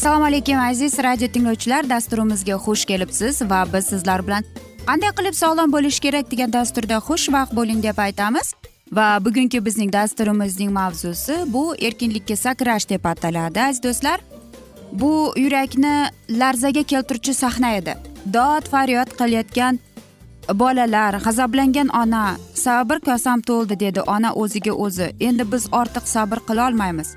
assalomu alaykum aziz radio tinglovchilar. Dasturimizga xush kelibsiz va biz sizlar bilan qanday qilib sog'lom bo'lish kerak degan dasturda xushvaqt bo'ling deb aytamiz. Va bugungi bizning dasturimizning mavzusi bu erkinlikka sakrash deb ataladi aziz do'stlar. Bu yurakni larzaga keltiruvchi sahna edi. Dod faryod qilayotgan bolalar g'azablangan ona sabr kosam to'ldi dedi. Ona o'ziga o'zi endi biz ortiq sabr qilolmaymiz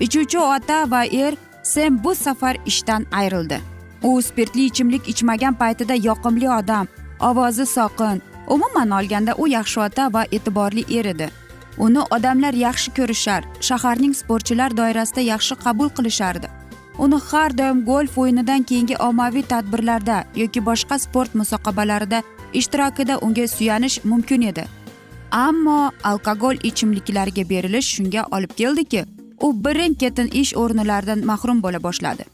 ichuvchi ota va er sem bu safar ishdan ayrildi. U spirtli ichimlik ichmagan paytida yoqimli odam ovozi soqin umuman olganda u yaxshi ota va e'tiborli er edi. Uni odamlar yaxshi ko'rishar shaharning sportchilar doirasida yaxshi qabul qilishardi. Uni har doim golf o'yinidan keyingi ommaviy tadbirlarda yoki boshqa sport musobaqalarida ishtirokida unga suyanish mumkin edi. Ammo alkogol ichimliklarga berilish shunga olib keldiki u birin ketin ish o'rinlaridan mahrum bo'la boshladi.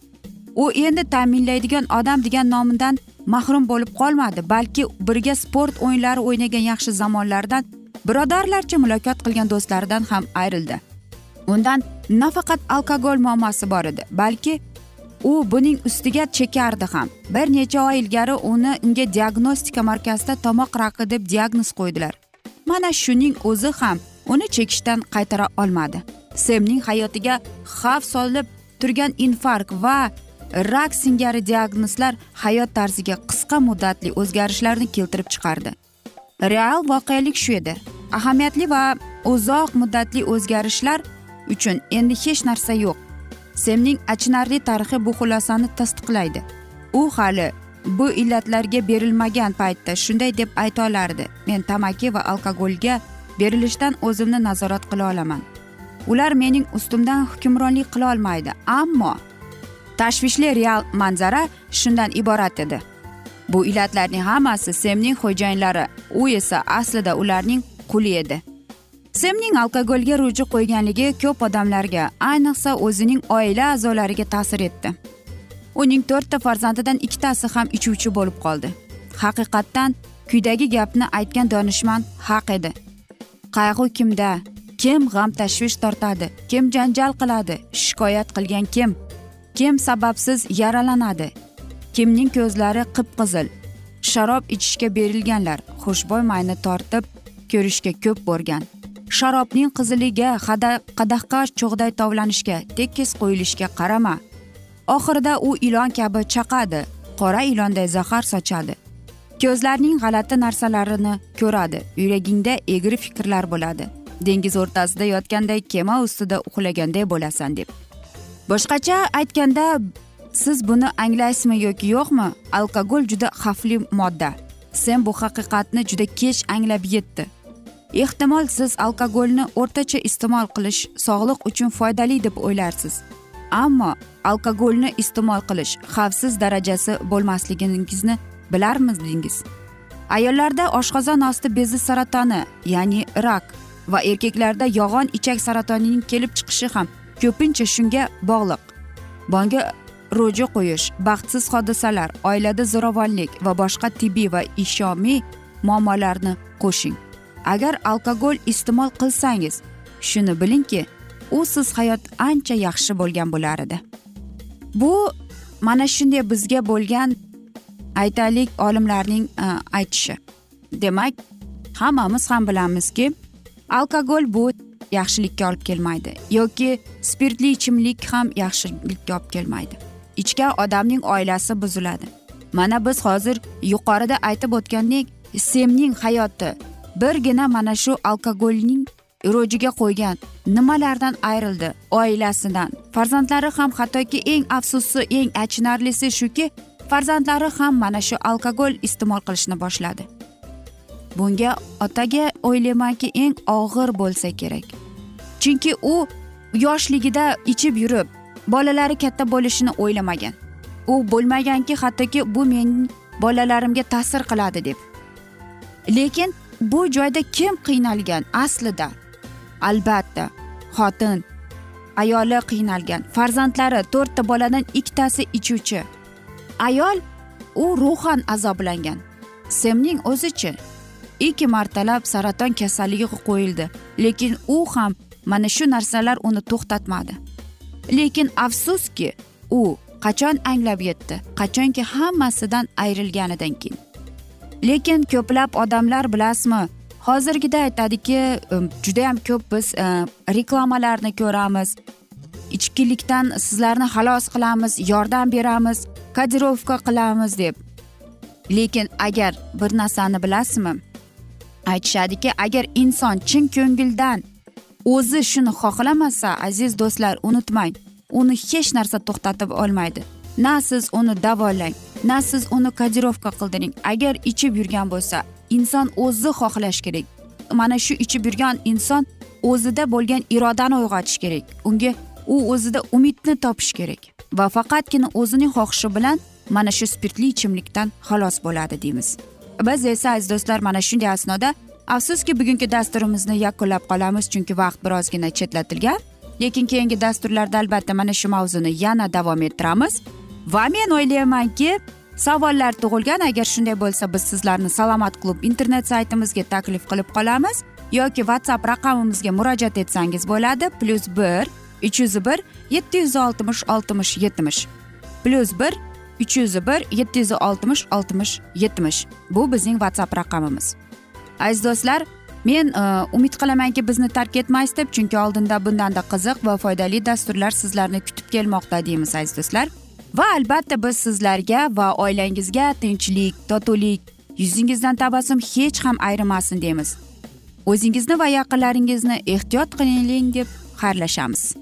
U endi ta'minlaydigan odam degan nomidan mahrum bo'lib qolmadi balki birga sport o'yinlari o'ynagan yaxshi zamonlardan birodarlarcha muloqot qilgan do'stlaridan ham ayrildi. Undan nafaqat alkogol muammosi bor edi balki u buning ustiga chekardi ham. Bir necha oy ilgari uni unga diagnostika markazida tomoq raqi deb diagnoz qo'ydilar. Mana shuning o'zi ham uni chekishdan qaytara olmadi. Semning hayotiga xavf solib turgan infarkt va rak singari diagnozlar hayot tarziga qisqa muddatli o'zgarishlarni keltirib chiqardi. Real voqelik shu edi. Ahamiyatli va uzoq muddatli o'zgarishlar uchun endi hech narsa yo'q. Semning achinarli tarixi bu xulosani tasdiqlaydi. U hali bu illatlarga berilmagan paytda shunday deb ayta olardi men tamaki va alkogolga berilishdan o'zimni nazorat qila olaman. Ular mening ustimdan hukmronlik qila olmaydi ammo tashvishli real manzara shundan iborat edi. Bu illatlarning hammasi semning xo'jayinlari u esa aslida ularning quli edi. Semning alkogolga ruju qo'yganligi ko'p odamlarga ayniqsa o'zining oila a'zolariga ta'sir etdi. Uning to'rtta farzandidan ikkitasi ham ichuvchi bo'lib qoldi. Haqiqatdan kuydagi gapni aytgan donishmand haq edi. Qayg'u kimda? Kim g'am tashvish tortadi? Kim janjal qiladi? Shikoyat qilgan kim? Kim sababsiz yaralanadi? Kimning ko'zlari qip qizil sharob ichishga berilganlar xushbo'y mayni tortib ko'rishga ko'p bo'lgan. Sharobning qiziliga qadahqa cho'g'day tovlanishga tekis qo'yilishga qarama. Oxirida u ilon kabi chaqadi qora ilonday zahar sochadi. Ko'zlarning g'alati narsalarini ko'radi. Yuragingda egri fikrlar bo'ladi. Dengiz o'rtasida yotganday kema ustida uxlaganday bo'lasan deb. Boshqacha aytganda siz buni anglaysizmi yoki yo'qmi? Alkogol juda xavfli modda. Sen bu haqiqatni juda kech anglab yetdi. Ehtimol siz alkogolni o'rtacha iste'mol qilish sog'liq uchun foydali deb o'ylarsiz. Ammo alkogolni iste'mol qilish xavfsiz darajasi bo'lmasligingizni bilarmidingiz ayollarda oshqozon osti bezi saratoni ya'ni rak va erkaklarda yog'on ichak saratonining kelib chiqishi ham ko'pincha shunga bog'liq. Bonga ro'ja qo'yish baxtsiz hodisalar oilada zo'ravonlik va boshqa tibbiy va ishomiy muammolarni qo'shing. Agar alkogol iste'mol qilsangiz shuni bilingki u siz hayot ancha yaxshi bo'lgan bo'lar edi. Bu mana shunday bizga bo'lgan aytaylik olimlarning e, aytishi. Demak hammamiz ham bilamizki alkogol bu yaxshilikka olib kelmaydi yoki spirtli ichimlik ham yaxshilikka olib kelmaydi. Ichgan odamning oilasi buziladi. Mana biz hozir yuqorida aytib o'tgandek semning hayoti birgina mana shu alkogolning ro'jiga qo'ygan nimalardan ayrildi oilasidan. Farzandlari ham hattoki eng afsusi eng achinarlisi shuki farzandlari ham mana shu alkogol iste'mol qilishni boshladi. Bunga otaga o'ylaymanki eng og'ir bo'lsa kerak. Chunki u yoshligida ichib yurib bolalari katta bo'lishini o'ylamagan. U bo'lmaganki hattoki bu mening bolalarimga ta'sir qiladi deb. Lekin bu joyda kim qiynalgan? Aslida albatta xotin ayoli qiynalgan farzandlari to'rtta boladan ikkitasi ichuvchi. Ayol u ruhan azoblangan. Semning o'zichi. Ikki martalab saraton kasalligiga qo'yildi lekin u ham mana shu narsalar uni to'xtatmadi. Lekin afsuski u qachon anglab yetdi qachonki hammasidan ayrilganidan keyin. Lekin ko'plab odamlar bilasizmi hozirgida aytadiki judayam ko'p biz e, reklamalarni ko'ramiz ichkilikdan sizlarni xalos qilamiz yordam beramiz. Kodirovka qilamiz deb. Lekin agar bir narsani bilasizmi? Aytishadiki agar inson chin ko'ngildan o'zi shuni xohlamasa aziz do'stlar unutmang uni hech narsa to'xtatib olmaydi. Na siz uni davolang na siz uni kodirovka qildiring. Agar ichib yurgan bo'lsa inson o'zi xohlash kerak. Mana shu ichib yurgan inson o'zida bo'lgan irodani uyg'otish kerak. Unga u o'zida umidni topish kerak. Va faqatgina o'zining xohishi bilan mana shu spirtli ichimlikdan xalos bo'ladi deymiz. Biz esa aziz do'stlar mana shunday asnoda afsuski bugungi dasturimizni yakunlab qolamiz chunki vaqt birozgina chetlatilgan. Lekin keyingi dasturlarda albatta mana shu mavzuni yana davom ettiramiz. Va men o'ylaymanki savollar tug'ilgan. Agar shunday bo'lsa biz sizlarni salomat klub internet saytimizga taklif qilib qolamiz yoki whatsapp raqamimizga murojaat etsangiz bo'ladi. Plyus bir uch yuz bir yetti yuz oltmish oltmish yetmish. Plyus bir uch yuz bir yetti yuz oltmish oltmish yetmish. Bu bizning whatsapp raqamimiz. Aziz do'stlar men e, umid qilamanki bizni tark etmaysiz deb chunki oldinda bundanda qiziq va foydali dasturlar sizlarni kutib kelmoqda deymiz aziz do'stlar. Va albatta biz sizlarga va oilangizga tinchlik totuvlik yuzingizdan tabassum hech ham ayrimasin deymiz. O'zingizni va yaqinlaringizni ehtiyot qiling deb xayrlashamiz.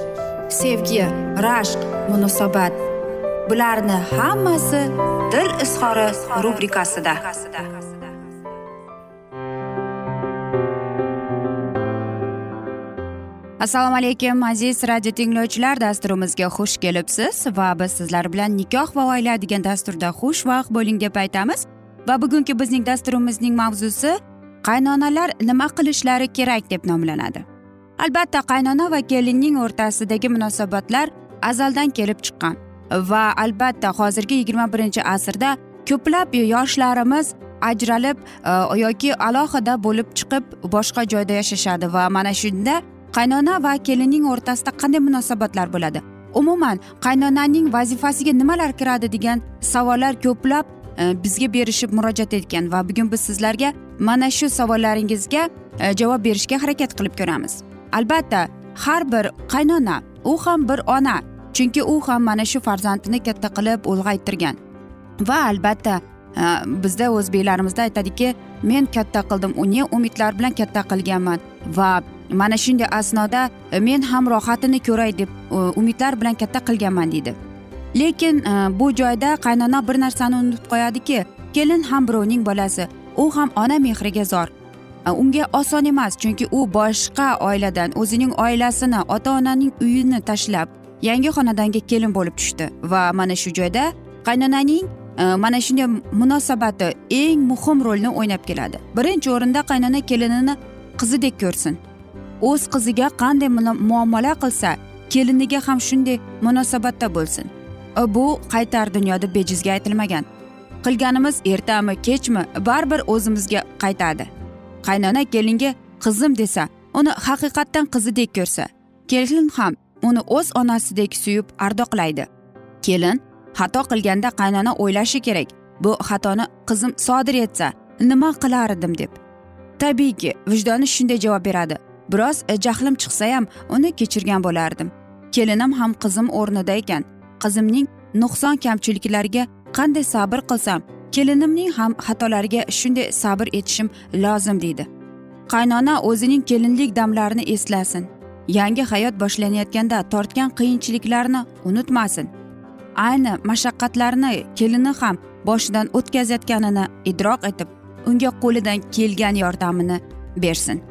sevgi rashq munosabat. Bularni hammasi dil izhori rubrikasida. Assalomu alaykum aziz radio tinglovchilar. Dasturimizga xush kelibsiz va biz sizlar bilan nikoh va oila degan dasturda xushvaqt bo'ling deb aytamiz. Va bugungi bizning dasturimizning mavzusi qaynonalar nima qilishlari kerak deb nomlanadi. Albatta qaynona va kelinning o'rtasidagi munosabatlar azaldan kelib chiqqan. Va albatta hozirgi yigirma birinchi asrda ko'plab yoshlarimiz ajralib e, yoki alohida bo'lib chiqib boshqa joyda yashashadi. Va mana shunda qaynona va kelinning o'rtasida qanday munosabatlar bo'ladi? Umuman qaynonaning vazifasiga nimalar kiradi degan savollar ko'plab e, bizga berishib murojaat etgan. Va bugun biz sizlarga mana shu savollaringizga e, javob berishga harakat qilib ko'ramiz. Albatta har bir qaynona u ham bir ona chunki u ham mana shu farzandini katta qilib ulg'aytirgan. Va albatta bizda o'zbeklarimizda aytadiki men katta qildim uni umidlar bilan katta qilganman. Va mana shunday asnoda e, men ham rohatini ko'ray deb umidlar bilan katta qilganman deydi. Lekin e, bu joyda qaynona bir narsani unutib qo'yadiki kelin ham birovning bolasi u ham ona mehriga zor. Unga oson emas chunki u boshqa oiladan o'zining oilasini ota onaning uyini tashlab yangi xonadonga kelin bo'lib tushdi. Va mana shu joyda qaynonaning e, mana shunday munosabati eng muhim rolni o'ynab keladi. Birinchi o'rinda qaynona kelinini qizidek ko'rsin. O'z qiziga qanday muomala qilsa keliniga ham shunday munosabatda bo'lsin. E, bu qaytar dunyoda bejizga aytilmagan. Qilganimiz ertami kechmi baribir o'zimizga qaytadi. Qaynona kelinga qizim desa uni haqiqatdan qizidek ko'rsa kelin ham uni o'z onasidek suyib ardoqlaydi. Kelin xato qilganda qaynona o'ylashi kerak bu xatoni qizim sodir etsa nima qilardim? deb. Tabiiyki vijdoni shunday javob beradi biroz jahlim chiqsa ham uni kechirgan bo'lardim. Kelinim ham qizim o'rnida ekan. Qizimning nuqson kamchiliklariga qanday sabr qilsam kelinimning ham xatolariga shunday sabr etishim lozim deydi. Qaynona o'zining kelinlik damlarini eslasin. Yangi hayot boshlanayotganda tortgan qiyinchiliklarni unutmasin. Ayni mashaqqatlarni kelini ham boshidan o'tkazayotganini idrok etib unga qo'lidan kelgan yordamini bersin.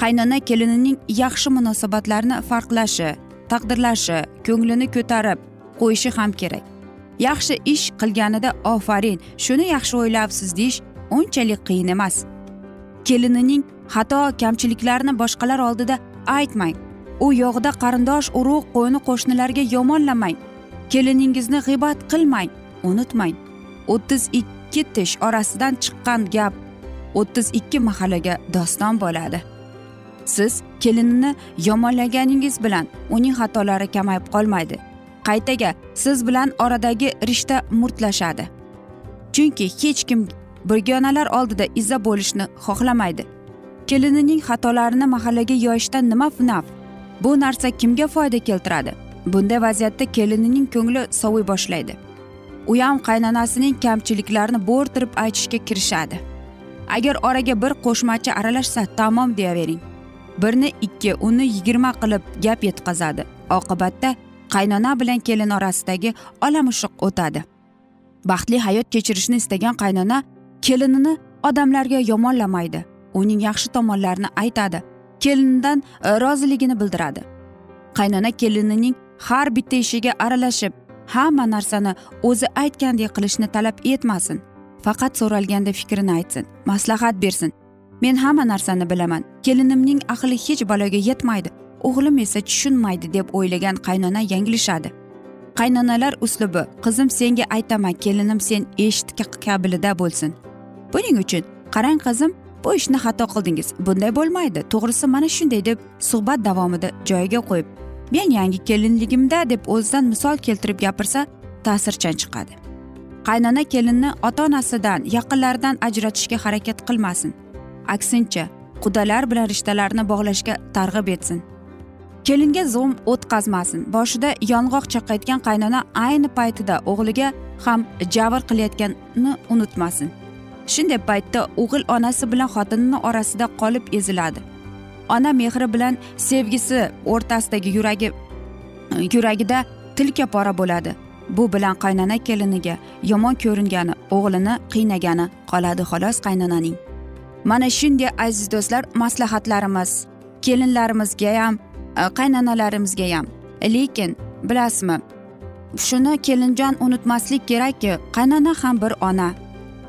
Qaynona kelinining yaxshi munosabatlarni farqlashi taqdirlashi ko'nglini ko'tarib qo'yishi ham kerak. Yaxshi ish qilganida ofarin shuni yaxshi o'ylabsiz deyish unchalik qiyin emas. Kelinining xato kamchiliklarini boshqalar oldida aytmang. U yog'da qarindosh urug' qo'ni qo'shnilarga yomonlamang. Keliningizni g'iybat qilmang unutmang. O'ttiz ikki tish orasidan chiqqan gap o'ttiz ikki mahallaga doston bo'ladi. Siz kelinini yomonlaganingiz bilan uning xatolari kamayib qolmaydi. Qaytaga siz bilan oradagi rishta murtlashadi. Chunki hech kim begonalar oldida izza bo'lishni xohlamaydi. Kelinining xatolarini mahallaga yoyishdan nima naf bu narsa kimga foyda keltiradi? Bunday vaziyatda kelinining ko'ngli soviy boshlaydi. U ham qaynonasining kamchiliklarini bo'rtirib aytishga kirishadi. Agar oraga bir qo'shmachi aralashsa tamom deyavering. Birni ikki uni yigirma qilib gap yetkazadi. Oqibatda qaynona bilan kelin orasidagi olamushuq o'tadi. Baxtli hayot kechirishni istagan qaynona kelinini odamlarga yomonlamaydi. Uning yaxshi tomonlarini aytadi kelinidan e, roziligini bildiradi. Qaynona kelinining har bitta ishiga aralashib hamma narsani o'zi aytgandek qilishni talab etmasin. Faqat so'ralganda fikrini aytsin maslahat bersin. Men hamma narsani bilaman. Kelinimning aqli hech baloga yetmaydi. O'g'lim esa tushunmaydi deb o'ylagan qaynona yanglishadi. Qaynonalar uslubi qizim senga aytaman kelinim sen eshit kabilida bo'lsin. Buning uchun qarang qizim bu ishni xato qildingiz. Bunday bo'lmaydi. To'g'risi mana shunday deb suhbat davomida joyiga qo'yib men yangi kelinligimda deb o'zidan misol keltirib gapirsa ta'sirchan chiqadi. Qaynona kelinni ota onasidan yaqinlaridan ajratishga harakat qilmasin. Aksincha qudalar bilan rishtalarni bog'lashga targ'ib etsin. Kelinga zo'm o'tkazmasin. Boshida yong'oq chaqayotgan qaynona ayni paytida o'g'liga ham javr qilayotganini unutmasin. Shunday paytda o'g'il onasi bilan xotinini orasida qolib eziladi. Ona mehri bilan sevgisi o'rtasidagi yuragi yuragida tilka pora bo'ladi. Bu bilan qaynona keliniga yomon ko'ringani o'g'lini qiynagani qoladi xolos qaynonaning. Mana shunday aziz do'stlar maslahatlarimiz kelinlarimizga ham Э, e, qaynonalarimizga ham. Lekin bilasizmi shuni kelinjon unutmaslik kerakki qaynona ham bir ona.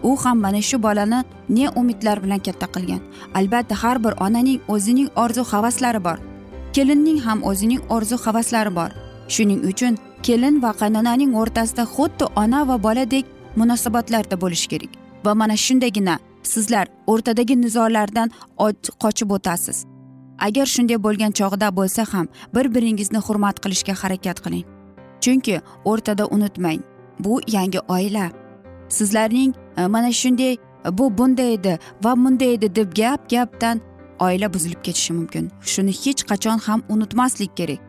U ham mana shu bolani ne umidlar bilan katta qilgan. Albatta har bir onaning o'zining orzu havaslari bor. Kelinning ham o'zining orzu havaslari bor. Shuning uchun kelin va qaynonaning o'rtasida xuddi ona va boladek munosabatlarda bo'lishi kerak. Va mana shundagina sizlar o'rtadagi nizolardan qochib o'tasiz. Agar shunday bo'lgan chog'da bo'lsa ham bir biringizni hurmat qilishga harakat qiling. Chunki o'rtada unutmang bu yangi oila. Sizlarning e, mana shunday e, bu bunday edi va bunday edi deb gap gapdan oila buzilib ketishi mumkin. Shuni hech qachon ham unutmaslik kerak.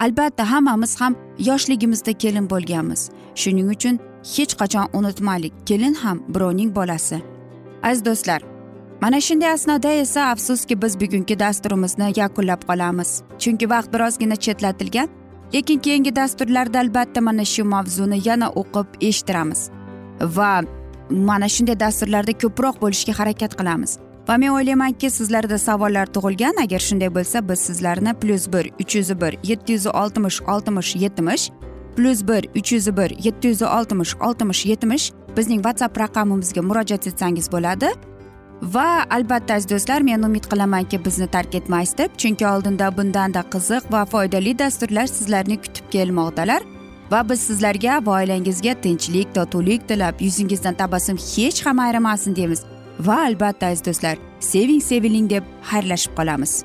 Albatta hammamiz ham yoshligimizda kelin bo'lganmiz. Shuning uchun hech qachon unutmaylik. Kelin ham birovning bolasi. Aziz do'stlar mana shunday asnoda esa afsuski biz bugungi dasturimizni yakunlab qolamiz. Chunki vaqt birozgina chetlatilgan lekin keyingi dasturlarda albatta mana shu mavzuni yana o'qib eshittiramiz. Va mana shunday dasturlarda ko'proq bo'lishga harakat qilamiz. Va men o'ylaymanki sizlarda savollar tug'ilgan. Agar shunday bo'lsa biz sizlarni plyus bir uch yuz bir yetti yuz oltmish oltmish yetmish plyus bir uch yuz bir yetti yuz oltmish oltmish yetmish bizning whatsapp raqamimizga murojaat etsangiz bo'ladi. Va albatta aziz do'stlar men umid qilamanki bizni tark etmaysiz deb chunki oldinda bundanda qiziq va foydali dasturlar sizlarni kutib kelmoqdalar. Va biz sizlarga va oilangizga tinchlik totuvlik tilab yuzingizdan tabassum hech ham ayrimasin deymiz. Va albatta aziz do'stlar seving seviling deb xayrlashib qolamiz.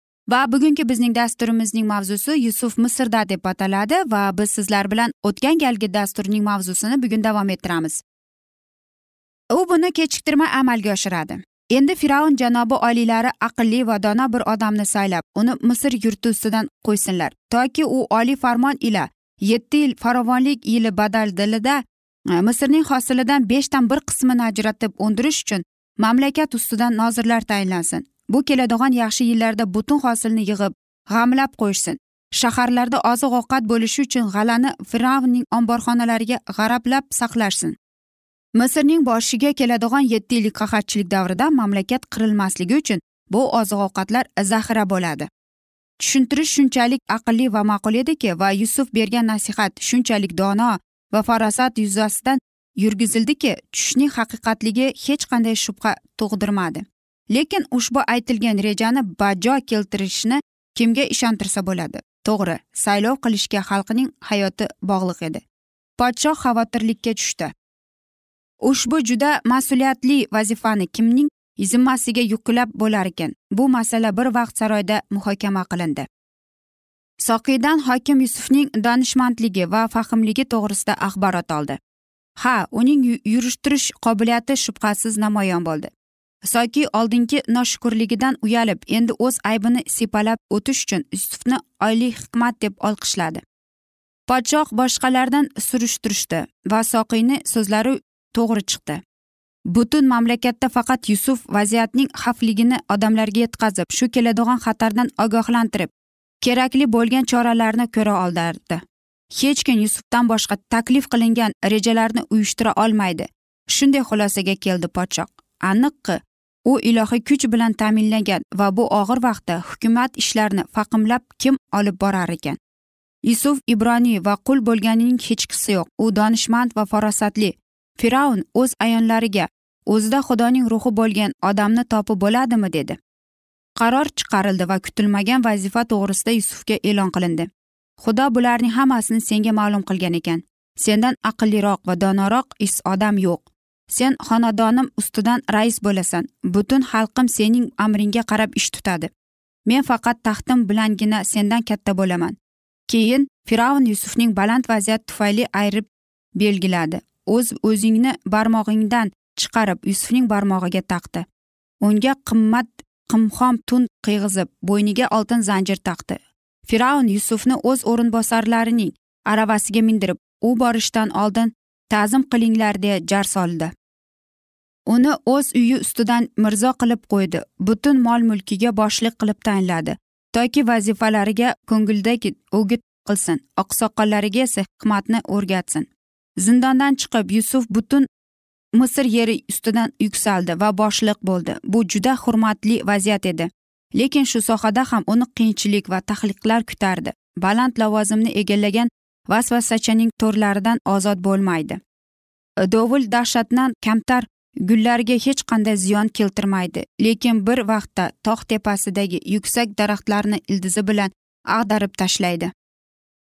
Va bugungi bizning dasturimizning mavzusi yusuf misrda deb ataladi va biz sizlar bilan o'tgan galgi dasturning mavzusini bugun davom ettiramiz. U buni kechiktirmay amalga oshiradi. Endi fir'avn janobi oliylari aqlli va dono bir odamni saylab uni misr yurti ustidan qo'ysinlar. Toki u oliy farmon ila yetti yil farovonlik yili badaldilida e, misrning hosilidan beshdan bir qismini ajratib undirish uchun mamlakat ustidan nozirlar tayinlansin. Bu keladigan yaxshi yillarda butun hosilni yig'ib g'amlab qo'yishsin. Shaharlarda oziq ovqat bo'lishi uchun g'alani fir'avnning omborxonalariga g'arablab saqlashsin. Misrning boshiga keladigan yetti yillik qahatchilik davrida mamlakat qirilmasligi uchun bu oziq ovqatlar zaxira bo'ladi. Tushuntirish shunchalik aqlli va ma'qul ediki va yusuf bergan nasihat shunchalik dono va farosat yuzasidan yurgizildiki tushning haqiqatligi hech qanday shubha tug'dirmadi. Lekin ushbu aytilgan rejani bajo keltirishni kimga ishontirsa bo'ladi? To'g'ri saylov qilishga xalqning hayoti bog'liq edi. Podshoh xavotirlikka tushdi. Ushbu juda mas'uliyatli vazifani kimning zimmasiga yuklab bo'lar ekan? Bu masala bir vaqt saroyda muhokama qilindi. Soqiydan hokim yusufning donishmandligi va fahmligi to'g'risida axborot oldi. Ha uning yurishtirish qobiliyati shubhasiz namoyon bo'ldi. Soki oldingi noshukurligidan uyalib endi o'z aybini sepalab o'tish uchun yusufni oliy hikmat deb olqishladi. Podshoh boshqalardan surishtirishdi va soqiyni so'zlari to'g'ri chiqdi. Butun mamlakatda faqat yusuf vaziyatning xavfligini odamlarga yetkazib shu keladigan xatardan ogohlantirib kerakli bo'lgan choralarni ko'ra oldardi hech kim yusufdan boshqa taklif qilingan rejalarni uyushtira olmaydi. Shunday xulosaga keldi podshoh. Aniqki u ilohiy kuch bilan ta'minlangan va bu og'ir vaqtda hukumat ishlarini faqimlab kim olib borar ekan? Yusuf ibroniy va qul bo'lganining hechqisi yo'q. U donishmand va farosatli. Fir'avn o'z ayonlariga o'zida xudoning ruhi bo'lgan odamni topib bo'ladimi? dedi. Qaror chiqarildi va kutilmagan vazifa to'g'risida yusufga e'lon qilindi. Xudo bularning hammasini senga ma'lum qilgan ekan. Sendan aqlliroq va donoroq is odam yo'q. Sen xonadonim ustidan rais bo'lasan. Butun xalqim sening amringga qarab ish tutadi. Men faqat taxtim bilangina sendan katta bo'laman. Keyin fir'avn yusufning baland vaziyat tufayli ayirib belgiladi. O'z o'zingni barmog'ingdan chiqarib yusufning barmog'iga taqdi. Unga qimmat qimxom tun qiyg'izib bo'yniga oltin zanjir taqdi. Fir'avn yusufni o'z o'rinbosarlarining aravasiga mindirib u borishdan oldin ta'zim qilinglar deya jar soldi. Uni o'z uyi ustidan mirzo qilib qo'ydi. Butun mol mulkiga boshliq qilib tayinladi. Toki vazifalariga ko'ngildagi o'git qilsin oqsoqollariga esa hikmatni o'rgatsin. Zindondan chiqib yusuf butun misr yeri ustidan yuksaldi va boshliq bo'ldi. Bu juda hurmatli vaziyat edi. Lekin shu sohada ham uni qiyinchilik va tahlliqlar kutardi. Baland lavozimni egallagan vasvasachaning to'rlaridan ozod bo'lmaydi. Dovul dahshatdan kamtar gullarga hech qanday ziyon keltirmaydi lekin bir vaqtda tog' tepasidagi yuksak daraxtlarni ildizi bilan ag'darib tashlaydi.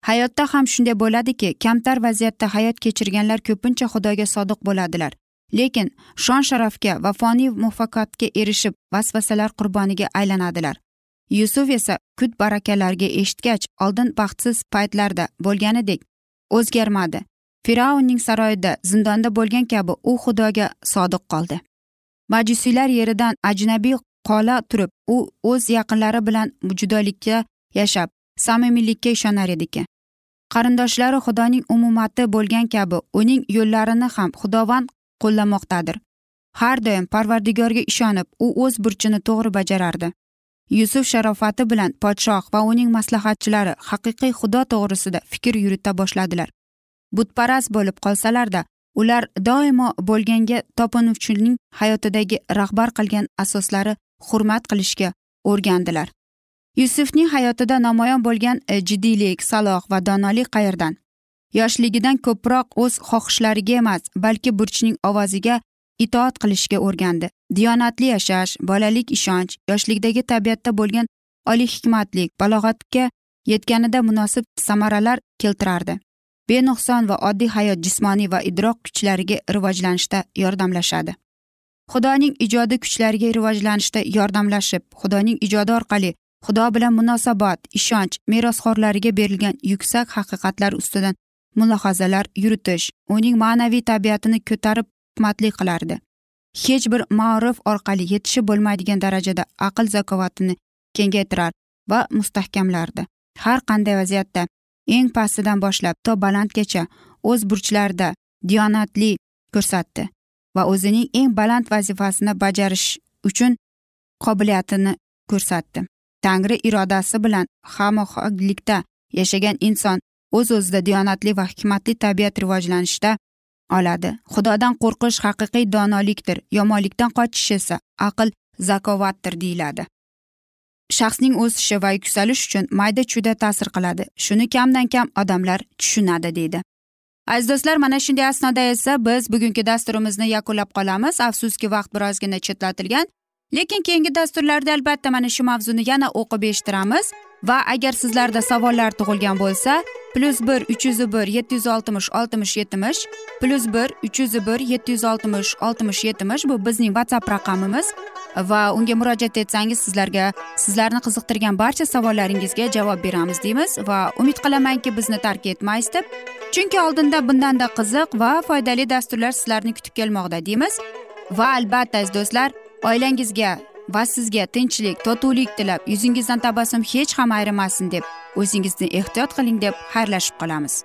Hayotda ham shunday bo'ladiki kamtar vaziyatda hayot kechirganlar ko'pincha xudoga sodiq bo'ladilar. Lekin shon sharafga va foniy muvaffaqiyatga erishib vasvasalar qurboniga aylanadilar. Yusuf esa kut barakalarga eshitgach oldin baxtsiz paytlarda bo'lganidek o'zgarmadi. Fir'avnning saroyida zindonda bo'lgan kabi u xudoga sodiq qoldi. Majusiylar yeridan ajnabiy qola turib u o'z yaqinlari bilan judolikka yashab samimiylikka ishonar ediki. Qarindoshlari xudoning umumati bo'lgan kabi uning yo'llarini ham xudovand qo'llamoqdadir. Har doim parvardigorga ishonib u o'z burchini to'g'ri bajarardi. Yusuf sharofati bilan podshoh va uning maslahatchilari haqiqiy xudo to'g'risida fikr yurita boshladilar. Butparast bo'lib qolsalarda ular doimo bo'lganga topinuvchining hayotidagi rahbar qilgan asoslari hurmat qilishga o'rgandilar. Yusufning hayotida namoyon bo'lgan e, jiddiylik saloh va donolik qayerdan? Yoshligidan ko'proq o'z xohishlariga emas balki burchning ovoziga itoat qilishga o'rgandi. Diyonatli yashash bolalik ishonch yoshlikdagi tabiatda bo'lgan oliy hikmatlik balog'atga yetganida munosib samaralar keltirardi. Benuqson va oddiy hayot jismoniy va idrok kuchlariga rivojlanishda yordamlashadi. Xudoning ijodi kuchlariga rivojlanishda yordamlashib xudoning ijodi orqali xudo bilan munosabat ishonch merosxo'rlariga berilgan yuksak haqiqatlar ustidan mulohazalar yuritish uning ma'naviy tabiatini ko'tarib hikmatli qilardi. Hech bir ma'ruf orqali yetishib bo'lmaydigan darajada aql zakovatini kengaytirar va mustahkamlardi. Har qanday vaziyatda eng pastidan boshlab to balandgacha o'z burchlarida diyonatli ko'rsatdi va o'zining eng baland vazifasini bajarish uchun qobiliyatini ko'rsatdi. Tangri irodasi bilan hamohanglikda yashagan inson o'z o'zida diyonatli va hikmatli tabiat rivojlanishda oladi. Xudodan qo'rqish haqiqiy donolikdir yomonlikdan qochish esa aql zakovatdir deyiladi. Shaxsning o'sishi va yuksalish uchun mayda chuyda ta'sir qiladi. Shuni kamdan kam odamlar tushunadi deydi. Aziz do'stlar mana shunday asnoda esa biz bugungi dasturimizni yakunlab qolamiz. Afsuski vaqt birozgina chetlatilgan lekin keyingi dasturlarda albatta mana shu mavzuni yana o'qib eshittiramiz. Va agar sizlarda savollar tug'ilgan bo'lsa plyus bir uch yuz bir yetti yuz oltmish oltmish yetmish plyus bir uch yuz bir yetti yuz oltmish oltmish yetmish bu bizning whatsapp raqamimiz. Va unga murojaat etsangiz sizlarga sizlarni qiziqtirgan barcha savollaringizga javob beramiz deymiz va umid qilamanki bizni tark etmaysiz deb. Chunki oldinda bundanda qiziq va foydali dasturlar sizlarni kutib kelmoqda deymiz. Va albatta aziz do'stlar oilangizga va sizga tinchlik totuvlik tilab yuzingizdan tabassum hech ham ayrimasin deb o'zingizni ehtiyot qiling deb xayrlashib qolamiz.